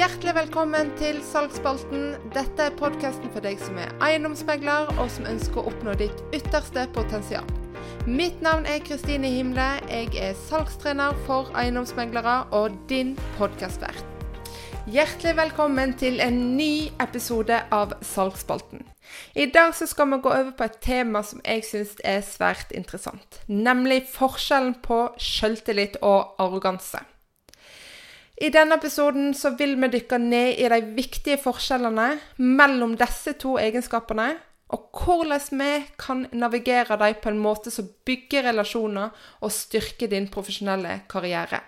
Hjertelig velkommen til Salgsspalten. Dette er podkasten for deg som er eiendomsmegler, og som ønsker å oppnå ditt ytterste potensial. Mitt navn er Kristine Himle. Jeg er salgstrener for eiendomsmeglere og din podkastvert. Hjertelig velkommen til en ny episode av Salgsspalten. I dag skal vi gå over på et tema som jeg syns er svært interessant. Nemlig forskjellen på selvtillit og arroganse. I denne episoden så vil vi dykke ned i de viktige forskjellene mellom disse to egenskapene, og hvordan vi kan navigere dem på en måte som bygger relasjoner og styrker din profesjonelle karriere.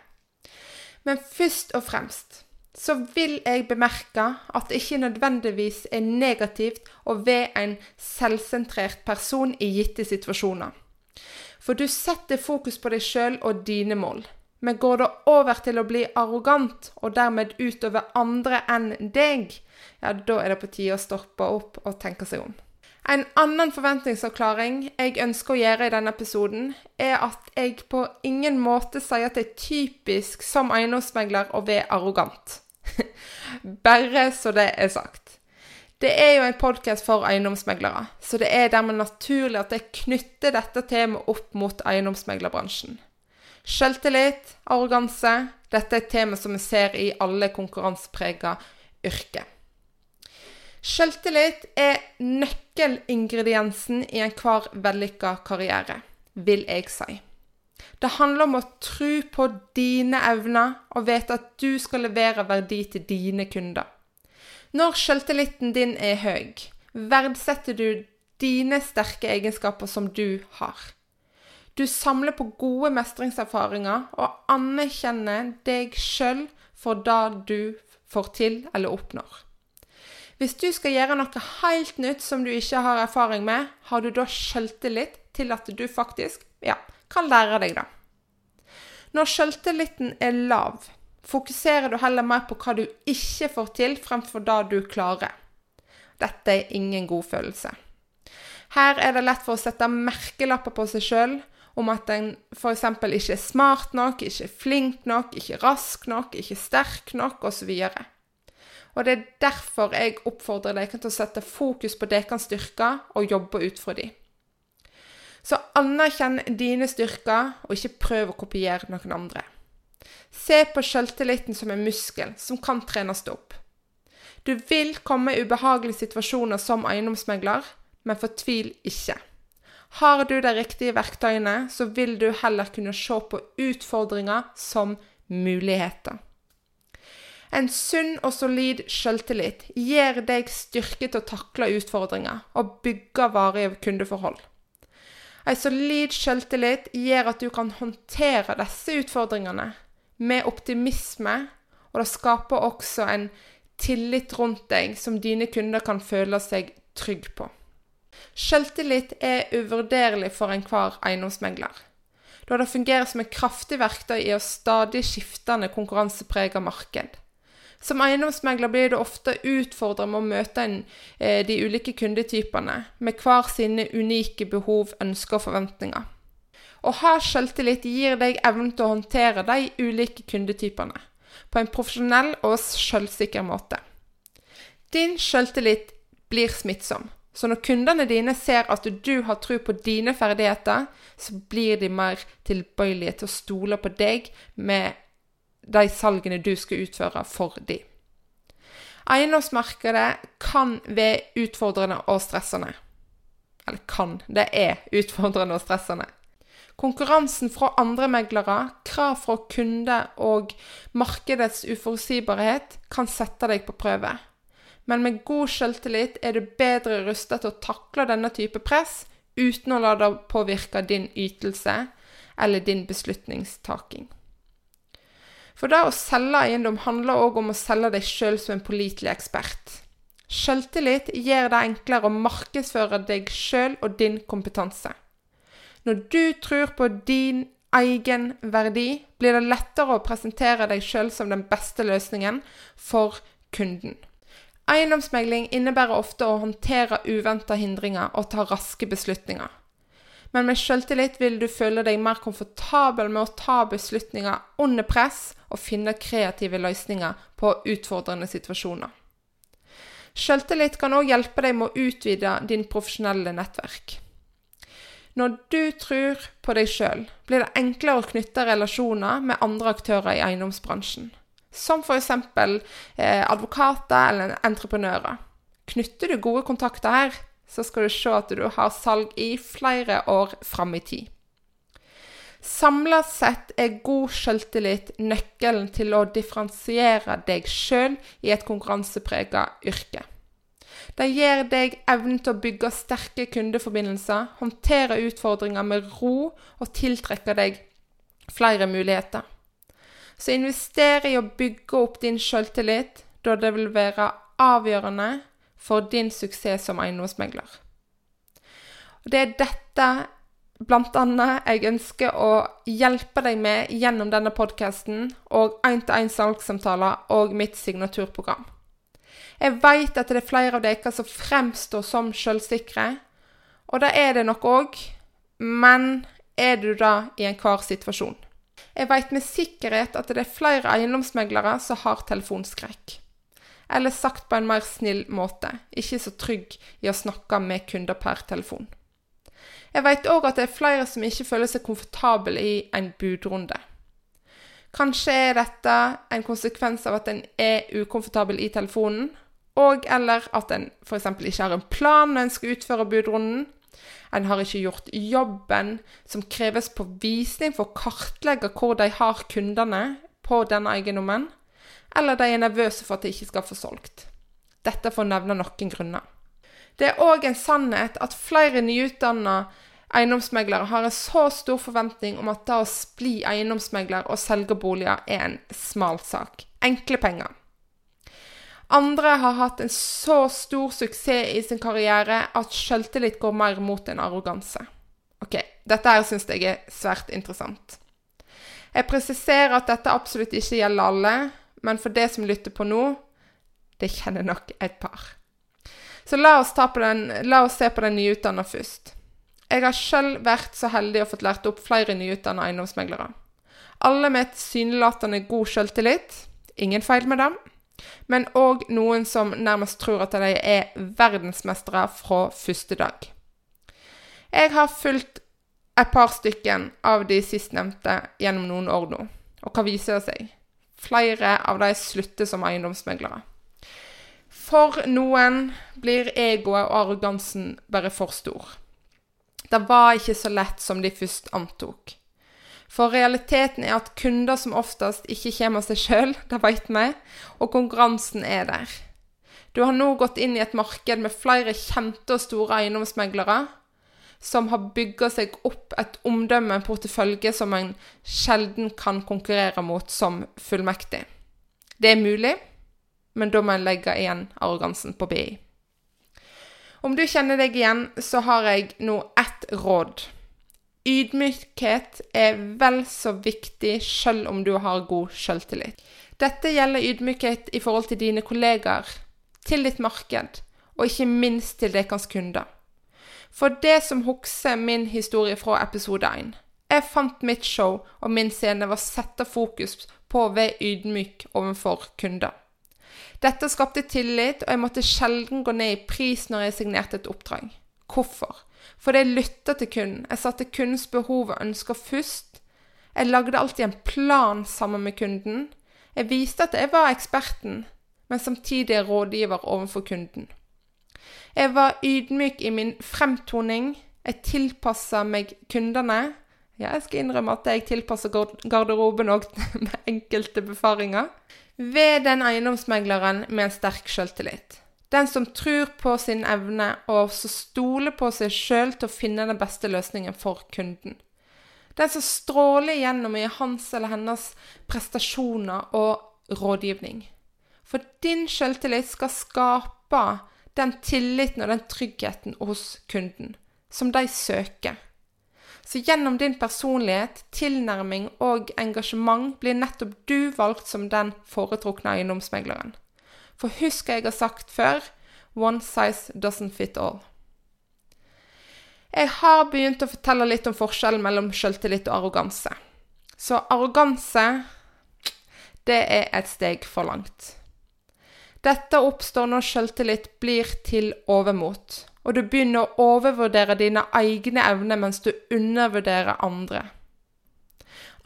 Men først og fremst så vil jeg bemerke at det ikke nødvendigvis er negativt å være en selvsentrert person i gitte situasjoner. For du setter fokus på deg sjøl og dine mål. Men går det over til å bli arrogant, og dermed utover andre enn deg, ja, da er det på tide å stoppe opp og tenke seg om. En annen forventningsavklaring jeg ønsker å gjøre i denne episoden, er at jeg på ingen måte sier at det er typisk som eiendomsmegler å være arrogant. Bare så det er sagt. Det er jo en podkast for eiendomsmeglere, så det er dermed naturlig at jeg knytter dette temaet opp mot eiendomsmeglerbransjen. Selvtillit, arroganse Dette er et tema som vi ser i alle konkurranseprega yrker. Selvtillit er nøkkelingrediensen i enhver vellykka karriere, vil jeg si. Det handler om å tro på dine evner og vite at du skal levere verdi til dine kunder. Når selvtilliten din er høy, verdsetter du dine sterke egenskaper som du har. Du samler på gode mestringserfaringer og anerkjenner deg sjøl for det du får til eller oppnår. Hvis du skal gjøre noe helt nytt som du ikke har erfaring med, har du da sjøltillit til at du faktisk ja, kan lære deg det. Når sjøltilliten er lav, fokuserer du heller mer på hva du ikke får til, fremfor det du klarer. Dette er ingen god følelse. Her er det lett for å sette merkelapper på seg sjøl om at en f.eks. ikke er smart nok, ikke er flink nok, ikke rask nok, ikke sterk nok osv. Og, det er derfor jeg oppfordrer dere til å sette fokus på deres styrker og jobbe ut fra dem. Så anerkjenn dine styrker, og ikke prøv å kopiere noen andre. Se på selvtilliten som en muskel som kan trenes opp. Du vil komme i ubehagelige situasjoner som eiendomsmegler, men fortvil ikke. Har du de riktige verktøyene, så vil du heller kunne se på utfordringer som muligheter. En sunn og solid selvtillit gir deg styrke til å takle utfordringer og bygge varige kundeforhold. En solid selvtillit gjør at du kan håndtere disse utfordringene med optimisme, og det skaper også en tillit rundt deg som dine kunder kan føle seg trygge på. Selvtillit er uvurderlig for enhver eiendomsmegler, da det fungerer som et kraftig verktøy i å stadig skiftende konkurransepreget marked. Som eiendomsmegler blir det ofte utfordret med å møte en, eh, de ulike kundetypene, med hver sine unike behov, ønsker og forventninger. Å ha selvtillit gir deg evnen til å håndtere de ulike kundetypene på en profesjonell og selvsikker måte. Din selvtillit blir smittsom, så når kundene dine ser at du har tro på dine ferdigheter, så blir de mer tilbøyelige til å stole på deg med de salgene du skal utføre for dem. Eiendomsmarkedet kan være utfordrende og stressende. Eller kan. Det er utfordrende og stressende. Konkurransen fra andre meglere, krav fra kunder og markedets uforutsigbarhet kan sette deg på prøve men med god selvtillit er du bedre rustet til å takle denne type press uten å la det påvirke din ytelse eller din beslutningstaking. For det å selge eiendom handler òg om å selge deg sjøl som en pålitelig ekspert. Selvtillit gjør det enklere å markedsføre deg sjøl og din kompetanse. Når du tror på din egen verdi, blir det lettere å presentere deg sjøl som den beste løsningen for kunden. Eiendomsmegling innebærer ofte å håndtere uventa hindringer og ta raske beslutninger. Men med selvtillit vil du føle deg mer komfortabel med å ta beslutninger under press og finne kreative løsninger på utfordrende situasjoner. Selvtillit kan òg hjelpe deg med å utvide din profesjonelle nettverk. Når du tror på deg sjøl, blir det enklere å knytte relasjoner med andre aktører i eiendomsbransjen. Som f.eks. Eh, advokater eller entreprenører. Knytter du gode kontakter her, så skal du se at du har salg i flere år fram i tid. Samla sett er god selvtillit nøkkelen til å differensiere deg sjøl i et konkurranseprega yrke. Det gir deg evnen til å bygge sterke kundeforbindelser, håndtere utfordringer med ro og tiltrekke deg flere muligheter. Så invester i å bygge opp din selvtillit, da det vil være avgjørende for din suksess som eiendomsmegler. Det er dette bl.a. jeg ønsker å hjelpe deg med gjennom denne podkasten og én-til-én salgssamtaler og mitt signaturprogram. Jeg veit at det er flere av dere som fremstår som selvsikre, og det er det nok òg, men er du da i enhver situasjon? Jeg veit med sikkerhet at det er flere eiendomsmeglere som har telefonskrekk. Eller sagt på en mer snill måte, ikke så trygg i å snakke med kunder per telefon. Jeg veit òg at det er flere som ikke føler seg komfortable i en budrunde. Kanskje er dette en konsekvens av at en er ukomfortabel i telefonen, og eller at en f.eks. ikke har en plan når en skal utføre budrunden. En har ikke gjort jobben som kreves på visning for å kartlegge hvor de har kundene på denne eiendommen, eller de er nervøse for at de ikke skal få solgt. Dette for å nevne noen grunner. Det er òg en sannhet at flere nyutdanna eiendomsmeglere har en så stor forventning om at det å bli eiendomsmegler og selge boliger er en smal sak. Enkle penger. Andre har hatt en så stor suksess i sin karriere at selvtillit går mer mot en arroganse. Ok, dette her syns jeg er svært interessant. Jeg presiserer at dette absolutt ikke gjelder alle, men for det som lytter på nå, det kjenner nok et par. Så la oss, den, la oss se på den nyutdanna først. Jeg har sjøl vært så heldig å fått lært opp flere nyutdanna eiendomsmeglere. Alle med et synlatende god sjøltillit. Ingen feil med dem men òg noen som nærmest tror at de er verdensmestere fra første dag. Jeg har fulgt et par stykken av de sistnevnte gjennom noen år nå, og hva viser det seg? Flere av de slutter som eiendomsmeglere. For noen blir egoet og arrogansen bare for stor. Det var ikke så lett som de først antok. For realiteten er at kunder som oftest ikke kommer av seg sjøl, det veit vi, og konkurransen er der. Du har nå gått inn i et marked med flere kjente og store eiendomsmeglere som har bygga seg opp et omdømme, en portefølje, som en sjelden kan konkurrere mot som fullmektig. Det er mulig, men da må en legge igjen arrogansen på BI. Om du kjenner deg igjen, så har jeg nå ett råd. Ydmykhet er vel så viktig selv om du har god selvtillit. Dette gjelder ydmykhet i forhold til dine kollegaer, til ditt marked, og ikke minst til deres kunder. For det som husker min historie fra episode 1. Jeg fant mitt show og min scene var sette fokus på å være ydmyk overfor kunder. Dette skapte tillit, og jeg måtte sjelden gå ned i pris når jeg signerte et oppdrag. Hvorfor? Fordi jeg lytta til kunden. Jeg satte kundens behov og ønsker først. Jeg lagde alltid en plan sammen med kunden. Jeg viste at jeg var eksperten, men samtidig rådgiver overfor kunden. Jeg var ydmyk i min fremtoning. Jeg tilpassa meg kundene. Ja, jeg skal innrømme at jeg tilpasser garderoben òg med enkelte befaringer. Ved den eiendomsmegleren med en sterk selvtillit. Den som tror på sin evne og så stoler på seg sjøl til å finne den beste løsningen for kunden. Den som stråler igjennom i hans eller hennes prestasjoner og rådgivning. For din selvtillit skal skape den tilliten og den tryggheten hos kunden som de søker. Så gjennom din personlighet, tilnærming og engasjement blir nettopp du valgt som den foretrukne eiendomsmegleren. For husk jeg har sagt før one size doesn't fit all. Jeg har begynt å fortelle litt om forskjellen mellom selvtillit og arroganse. Så arroganse, det er et steg for langt. Dette oppstår når selvtillit blir til overmot, og du begynner å overvurdere dine egne evner mens du undervurderer andre.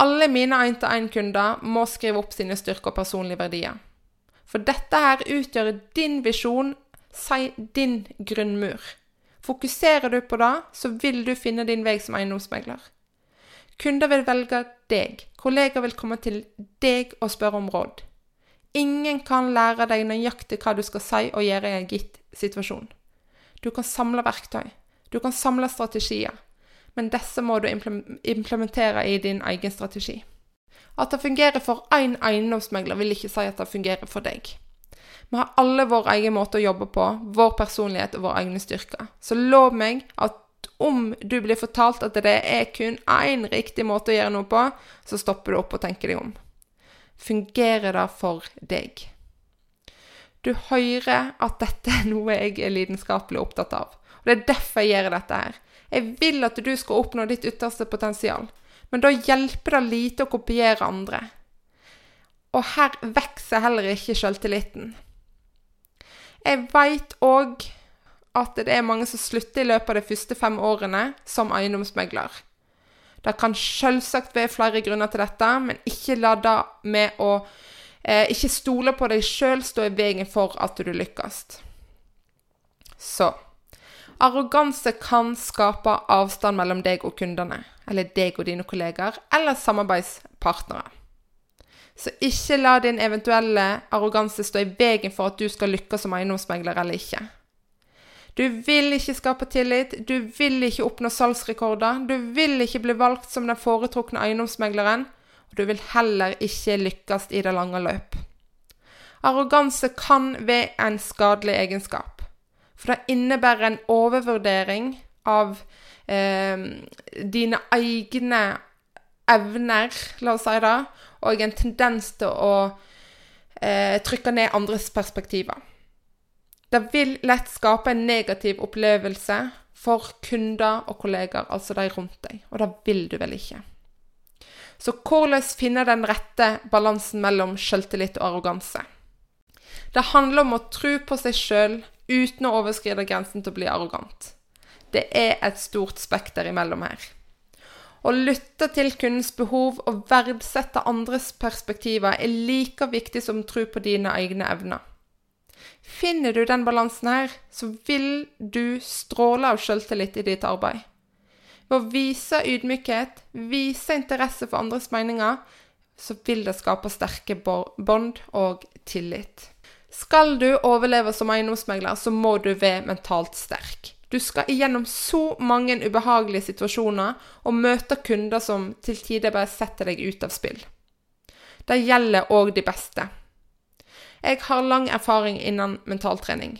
Alle mine 1-til-1-kunder må skrive opp sine styrker og personlige verdier. For dette her utgjør din visjon, si din grunnmur. Fokuserer du på det, så vil du finne din vei som eiendomsmegler. Kunder vil velge deg, kollegaer vil komme til deg og spørre om råd. Ingen kan lære deg nøyaktig hva du skal si og gjøre i en gitt situasjon. Du kan samle verktøy, du kan samle strategier, men disse må du implementere i din egen strategi. At det fungerer for én eiendomsmegler, vil ikke si at det fungerer for deg. Vi har alle vår egen måte å jobbe på, vår personlighet og våre egne styrker. Så lov meg at om du blir fortalt at det er kun én riktig måte å gjøre noe på, så stopper du opp og tenker deg om. Fungerer det for deg? Du hører at dette er noe jeg er lidenskapelig opptatt av. Og Det er derfor jeg gjør dette her. Jeg vil at du skal oppnå ditt ytterste potensial. Men da hjelper det lite å kopiere andre. Og her vokser heller ikke selvtilliten. Jeg veit òg at det er mange som slutter i løpet av de første fem årene som eiendomsmegler. Det kan selvsagt være flere grunner til dette, men ikke la det med å eh, ikke stole på deg sjøl stå i veien for at du lykkes. Så Arroganse kan skape avstand mellom deg og kundene, eller deg og dine kolleger, eller samarbeidspartnere. Så ikke la din eventuelle arroganse stå i veien for at du skal lykkes som eiendomsmegler eller ikke. Du vil ikke skape tillit, du vil ikke oppnå salgsrekorder, du vil ikke bli valgt som den foretrukne eiendomsmegleren, og du vil heller ikke lykkes i det lange løp. Arroganse kan være en skadelig egenskap. For det innebærer en overvurdering av eh, dine egne evner, la oss si det, og en tendens til å eh, trykke ned andres perspektiver. Det vil lett skape en negativ opplevelse for kunder og kollegaer, altså de rundt deg, og det vil du vel ikke. Så hvordan finne den rette balansen mellom selvtillit og arroganse? Det handler om å tro på seg sjøl, uten å overskride grensen til å bli arrogant. Det er et stort spekter imellom her. Å lytte til kundens behov og verdsette andres perspektiver er like viktig som tro på dine egne evner. Finner du den balansen her, så vil du stråle av selvtillit i ditt arbeid. Ved å vise ydmykhet, vise interesse for andres meninger, så vil det skape sterke bånd og tillit. Skal du overleve som eiendomsmegler, så må du være mentalt sterk. Du skal igjennom så mange ubehagelige situasjoner og møte kunder som til tider bare setter deg ut av spill. Det gjelder òg de beste. Jeg har lang erfaring innen mentaltrening.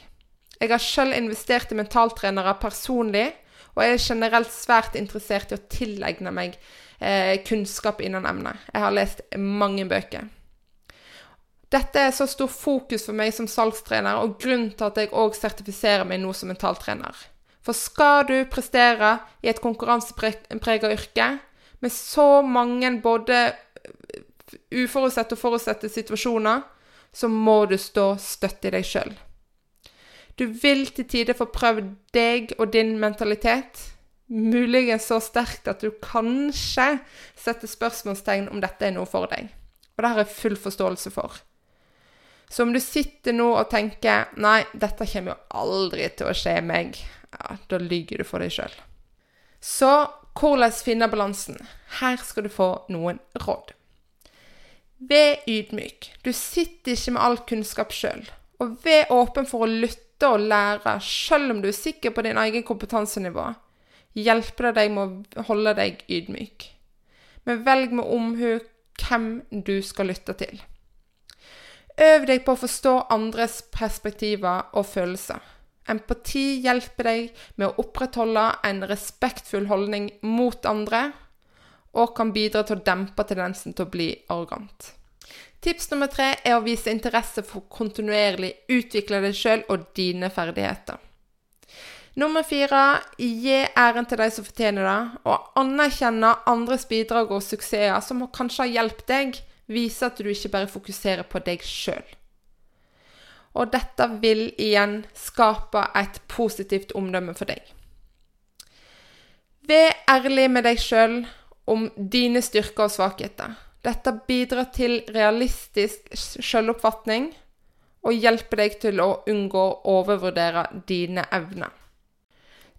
Jeg har selv investert i mentaltrenere personlig, og jeg er generelt svært interessert i å tilegne meg eh, kunnskap innen emnet. Jeg har lest mange bøker. Dette er så stor fokus for meg som salgstrener, og grunnen til at jeg òg sertifiserer meg nå som mentaltrener. For skal du prestere i et konkurransepreget yrke med så mange både uforutsette og forutsette situasjoner, så må du stå støtt i deg sjøl. Du vil til tider få prøvd deg og din mentalitet, muligens så sterkt at du kanskje setter spørsmålstegn om dette er noe for deg. Og det har jeg full forståelse for. Så om du sitter nå og tenker 'nei, dette kommer jo aldri til å skje meg', ja, da lyver du for deg sjøl. Så hvordan finne balansen? Her skal du få noen råd. Vær ydmyk. Du sitter ikke med all kunnskap sjøl. Og vær åpen for å lytte og lære, sjøl om du er sikker på din egen kompetansenivå. Hjelper det deg med å holde deg ydmyk. Men velg med omhu hvem du skal lytte til. Øv deg på å forstå andres perspektiver og følelser. Empati hjelper deg med å opprettholde en respektfull holdning mot andre, og kan bidra til å dempe tendensen til å bli arrogant. Tips nummer tre er å vise interesse for kontinuerlig utvikle deg sjøl og dine ferdigheter. Nummer fire gi æren til de som fortjener det, og anerkjenne andres bidrag og suksesser som kanskje har hjulpet deg. Vise at du ikke bare fokuserer på deg sjøl. Og dette vil igjen skape et positivt omdømme for deg. Vær ærlig med deg sjøl om dine styrker og svakheter. Dette bidrar til realistisk selvoppfatning og hjelper deg til å unngå å overvurdere dine evner.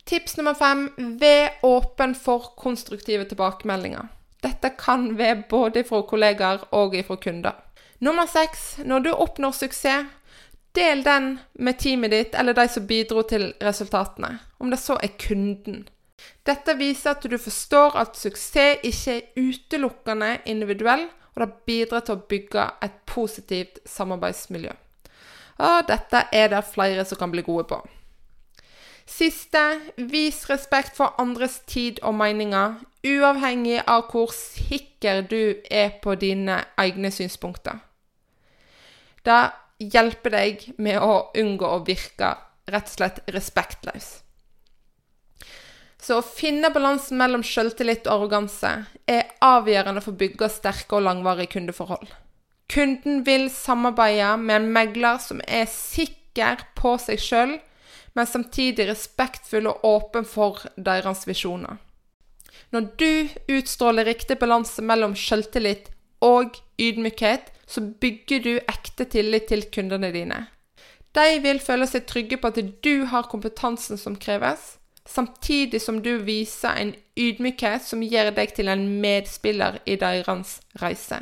Tips nummer fem vær åpen for konstruktive tilbakemeldinger. Dette kan være både fra kollegaer og fra kunder. Nummer seks når du oppnår suksess, del den med teamet ditt eller de som bidro til resultatene, om det så er kunden. Dette viser at du forstår at suksess ikke er utelukkende individuell, og det bidrar til å bygge et positivt samarbeidsmiljø. Og dette er det flere som kan bli gode på. Siste vis respekt for andres tid og meninger, uavhengig av hvor sikker du er på dine egne synspunkter. Det hjelper deg med å unngå å virke rett og slett respektløs. Så å finne balansen mellom selvtillit og arroganse er avgjørende for å bygge sterke og langvarige kundeforhold. Kunden vil samarbeide med en megler som er sikker på seg sjøl, men samtidig respektfull og åpen for deres visjoner. Når du utstråler riktig balanse mellom selvtillit og ydmykhet, så bygger du ekte tillit til kundene dine. De vil føle seg trygge på at du har kompetansen som kreves, samtidig som du viser en ydmykhet som gjør deg til en medspiller i deres reise.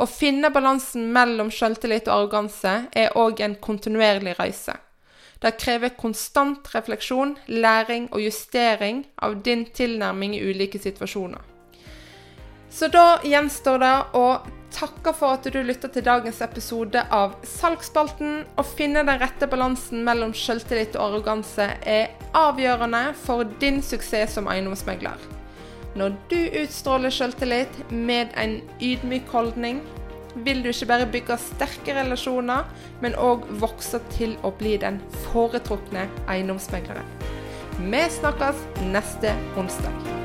Å finne balansen mellom selvtillit og arroganse er òg en kontinuerlig reise. Det krever konstant refleksjon, læring og justering av din tilnærming i ulike situasjoner. Så da gjenstår det å takke for at du lytta til dagens episode av Salgsspalten. Å finne den rette balansen mellom selvtillit og arroganse er avgjørende for din suksess som eiendomsmegler. Når du utstråler selvtillit med en ydmyk holdning, vil du ikke bare bygge sterke relasjoner, men òg vokse til å bli den foretrukne eiendomsmegleren. Vi snakkes neste onsdag.